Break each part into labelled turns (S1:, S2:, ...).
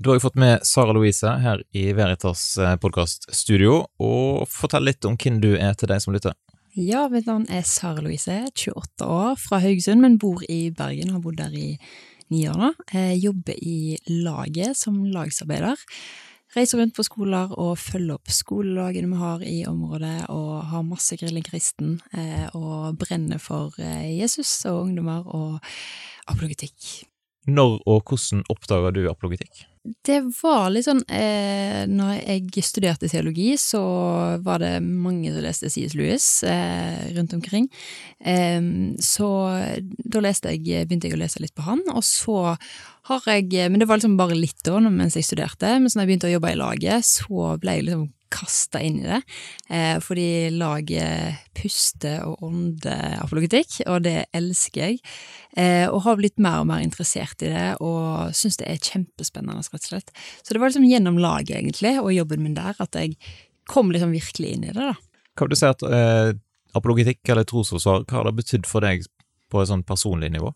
S1: Da har jeg fått med Sara Louise her i Veritas eh, podkaststudio, og fortell litt om hvem du er til deg som lytter.
S2: Ja, mitt navn er Sara Louise, 28 år, fra Haugesund, men bor i Bergen og har bodd der i ni år nå. Jeg jobber i laget som lagsarbeider. Reiser rundt på skoler og følger opp skolelagene vi har i området, og har masse grilling kristen, eh, og brenner for eh, Jesus og ungdommer og apologetikk.
S1: Når og hvordan oppdaga du apologetikk?
S2: Det var litt sånn eh, Når jeg studerte teologi, så var det mange som leste C.S. Lewis eh, rundt omkring. Eh, så da leste jeg, begynte jeg å lese litt på han, og så har jeg Men det var liksom bare litt da mens jeg studerte, men så når jeg begynte å jobbe i laget, så ble jeg liksom kasta inn i det, eh, fordi laget puster og ånder apologetikk, og det elsker jeg. Eh, og har blitt mer og mer interessert i det, og syns det er kjempespennende, rett og slett. Så det var liksom gjennom laget, egentlig, og jobben min der, at jeg kom liksom virkelig inn i det, da.
S1: Vil du si at eh, apologetikk eller trosforsvar, hva har det betydd for deg på et sånn personlig nivå?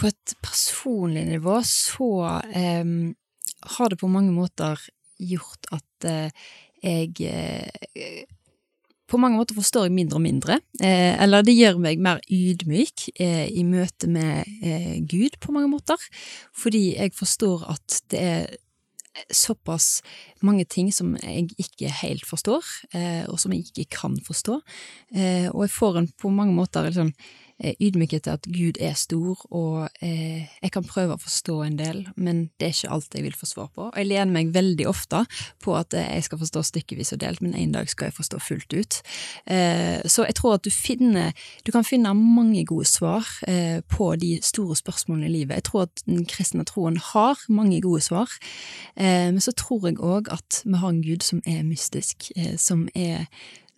S2: På et personlig nivå så eh, har det på mange måter gjort at eh, jeg eh, på mange måter forstår jeg mindre og mindre, eh, eller det gjør meg mer ydmyk eh, i møte med eh, Gud på mange måter, fordi jeg forstår at det er såpass mange ting som jeg ikke helt forstår, eh, og som jeg ikke kan forstå, og jeg får en på mange måter liksom Eh, ydmykhet til at Gud er stor, og eh, jeg kan prøve å forstå en del, men det er ikke alt jeg vil få svar på. Jeg lener meg veldig ofte på at eh, jeg skal forstå stykkevis og delt, men en dag skal jeg forstå fullt ut. Eh, så jeg tror at du finner Du kan finne mange gode svar eh, på de store spørsmålene i livet. Jeg tror at den kristne troen har mange gode svar, eh, men så tror jeg òg at vi har en Gud som er mystisk, som er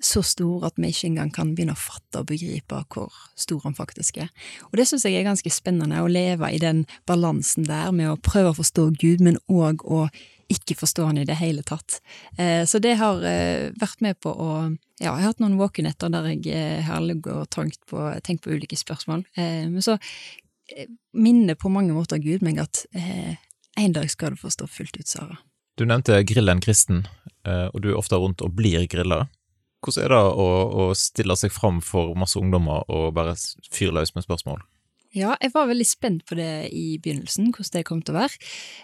S2: så stor at vi ikke engang kan begynne å fatte og begripe hvor stor han faktisk er. Og det syns jeg er ganske spennende, å leve i den balansen der med å prøve å forstå Gud, men òg å ikke forstå han i det hele tatt. Eh, så det har eh, vært med på å Ja, jeg har hatt noen våkenetter der jeg eh, har ligget og tenkt på, tenkt på ulike spørsmål. Men så minner på mange måter Gud meg at en dag skal du forstå fullt ut, Sara.
S1: Du nevnte Grillen kristen, og du er ofte rundt og blir grilla. Hvordan er det å, å stille seg fram for masse ungdommer og bare fyre løs med spørsmål?
S2: Ja, jeg var veldig spent på det i begynnelsen, hvordan det kom til å være.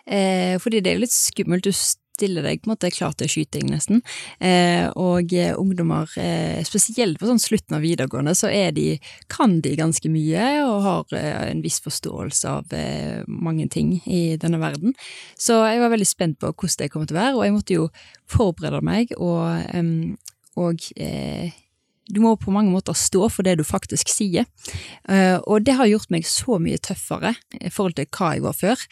S2: Eh, fordi det er jo litt skummelt. Du stiller deg på en måte klar til skyting, nesten. Eh, og eh, ungdommer, eh, spesielt på sånn slutten av videregående, så de, kan de ganske mye og har eh, en viss forståelse av eh, mange ting i denne verden. Så jeg var veldig spent på hvordan det kom til å være, og jeg måtte jo forberede meg og og eh, du må på mange måter stå for det du faktisk sier. Uh, og det har gjort meg så mye tøffere i forhold til hva jeg var før.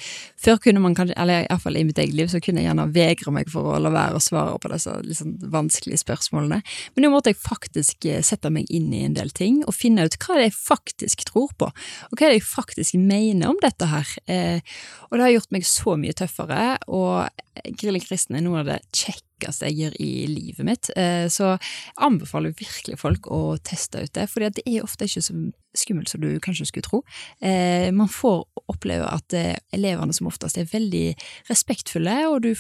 S2: Før kunne man kanskje, eller iallfall i mitt eget liv, så kunne jeg gjerne vegre meg for å la være å svare på disse liksom, vanskelige spørsmålene. Men nå måtte jeg faktisk eh, sette meg inn i en del ting og finne ut hva det jeg faktisk tror på, og hva det jeg faktisk mener om dette her. Uh, og det har gjort meg så mye tøffere, og Grillen kristen er noe av det kjekke kjekkeste jeg gjør i livet mitt. Eh, så jeg anbefaler virkelig folk å teste ut det, for det er ofte ikke så skummelt som du kanskje skulle tro. Eh, man får oppleve at eh, elevene som oftest er veldig respektfulle, og du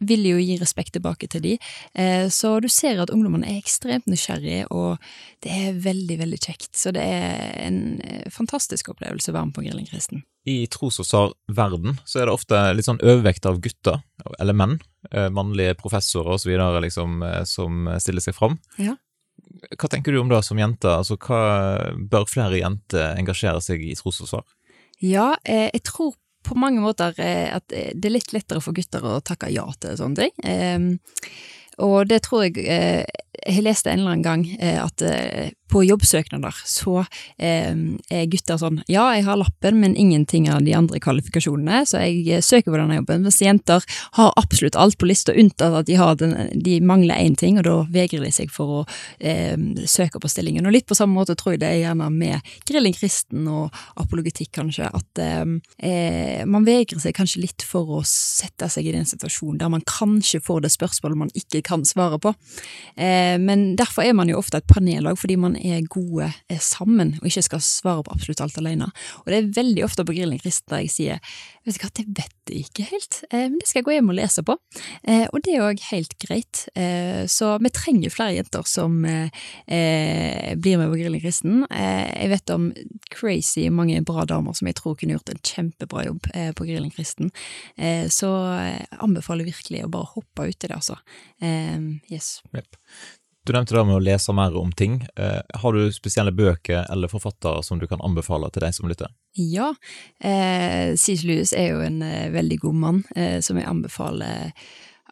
S2: vil jo gi respekt tilbake til dem. Så du ser at ungdommene er ekstremt nysgjerrige, og det er veldig, veldig kjekt. Så det er en fantastisk opplevelse å være med på Grilling kristen.
S1: I tros- og verden så er det ofte litt sånn overvekt av gutter, eller menn, mannlige professorer osv. Liksom, eh, som stiller seg fram.
S2: Ja.
S1: Hva tenker du om det som jente? Altså, hva Bør flere jenter engasjere seg i trosforsvar?
S2: Ja, eh, jeg tror på mange måter at det er litt lettere for gutter å takke ja til sånne ting. Ehm, og det tror jeg Jeg leste en eller annen gang at på jobbsøknader så eh, er gutter sånn ja, jeg har lappen, men ingenting av de andre kvalifikasjonene, så jeg eh, søker på denne jobben. Mens jenter har absolutt alt på lista, unntatt at de, den, de mangler én ting, og da vegrer de seg for å eh, søke på stillingen. Og litt på samme måte tror jeg det er gjerne med grilling kristen og apologetikk, kanskje, at eh, eh, man vegrer seg kanskje litt for å sette seg i den situasjonen der man kanskje får det spørsmålet man ikke kan svare på. Eh, Eh, men derfor er man jo ofte et panellag, fordi man er gode eh, sammen, og ikke skal svare på absolutt alt alene. Og det er veldig ofte på Grilling kristen jeg sier vet du hva, det vet jeg ikke helt, eh, men det skal jeg gå hjem og lese på. Eh, og det er òg helt greit. Eh, så vi trenger flere jenter som eh, blir med på Grillen kristen. jeg vet om crazy mange bra damer som jeg tror kunne gjort en kjempebra jobb på Grillen kristen. så jeg anbefaler virkelig å bare hoppe uti det, altså. yes.
S1: Yep. Du nevnte det med å lese mer om ting. Eh, har du spesielle bøker eller forfattere som du kan anbefale til deg som lytter?
S2: Ja, eh, C.S. Lewis er jo en eh, veldig god mann eh, som jeg anbefaler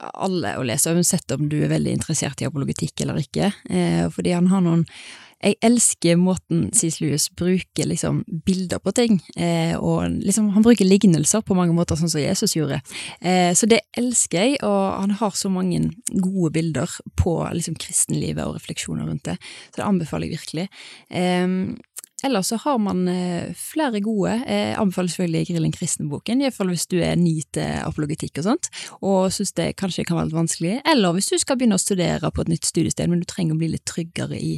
S2: alle å lese, uansett om du er veldig interessert i apologetikk eller ikke. Eh, fordi han har noen jeg elsker måten C.S. Lewis bruker liksom bilder på ting, eh, og liksom han bruker lignelser på mange måter, sånn som Jesus gjorde. Eh, så det elsker jeg, og han har så mange gode bilder på liksom kristenlivet og refleksjoner rundt det, så det anbefaler jeg virkelig. Eh, Ellers så har man eh, flere gode. Jeg anbefaler selvfølgelig Grillen kristen-boken, iallfall hvis du er ny til apologetikk og sånt, og syns det kanskje kan være litt vanskelig. Eller hvis du skal begynne å studere på et nytt studiested, men du trenger å bli litt tryggere i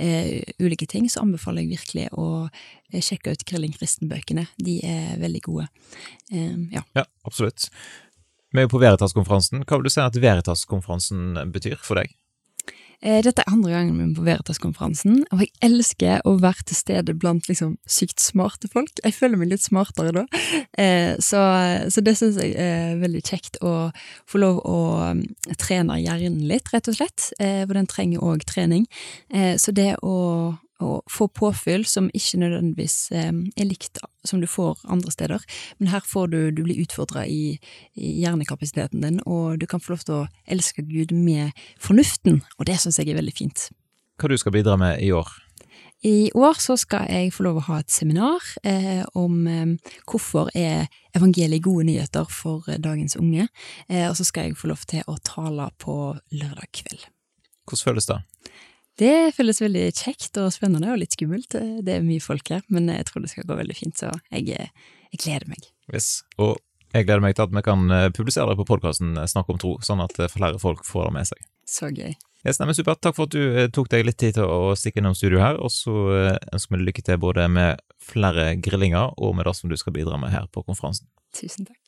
S2: eh, ulike ting, så anbefaler jeg virkelig å eh, sjekke ut Grillen kristen-bøkene. De er veldig gode. Eh, ja.
S1: ja, absolutt. Vi er jo på Veritas-konferansen. Hva vil du si at Veritas-konferansen betyr for deg?
S2: Eh, dette er andre gangen min på Veritas-konferansen, og jeg elsker å være til stede blant liksom sykt smarte folk. Jeg føler meg litt smartere da, eh, så, så det syns jeg er veldig kjekt å få lov å mm, trene hjernen litt, rett og slett, eh, for den trenger òg trening. Så det å å få påfyll som ikke nødvendigvis eh, er likt som du får andre steder. Men her får du, du blir utfordra i, i, hjernekapasiteten din, og du kan få lov til å elske Gud med fornuften, og det syns jeg er veldig fint.
S1: Hva du skal bidra med i år?
S2: I år så skal jeg få lov å ha et seminar eh, om eh, hvorfor er evangeliet gode nyheter for dagens unge, eh, og så skal jeg få lov til å tale på lørdag kveld.
S1: Hvordan føles det?
S2: Det føles veldig kjekt og spennende og litt skummelt. Det er mye folk her, men jeg tror det skal gå veldig fint, så jeg, jeg gleder meg.
S1: Yes. Og jeg gleder meg til at vi kan eh, publisere det på podkasten eh, Snakk om tro, sånn at eh, flere folk får det med seg.
S2: Så gøy.
S1: Yes, nei, Supert. Takk for at du tok deg litt tid til å stikke innom studio her, og så ønsker vi lykke til både med flere grillinger og med det som du skal bidra med her på konferansen.
S2: Tusen takk.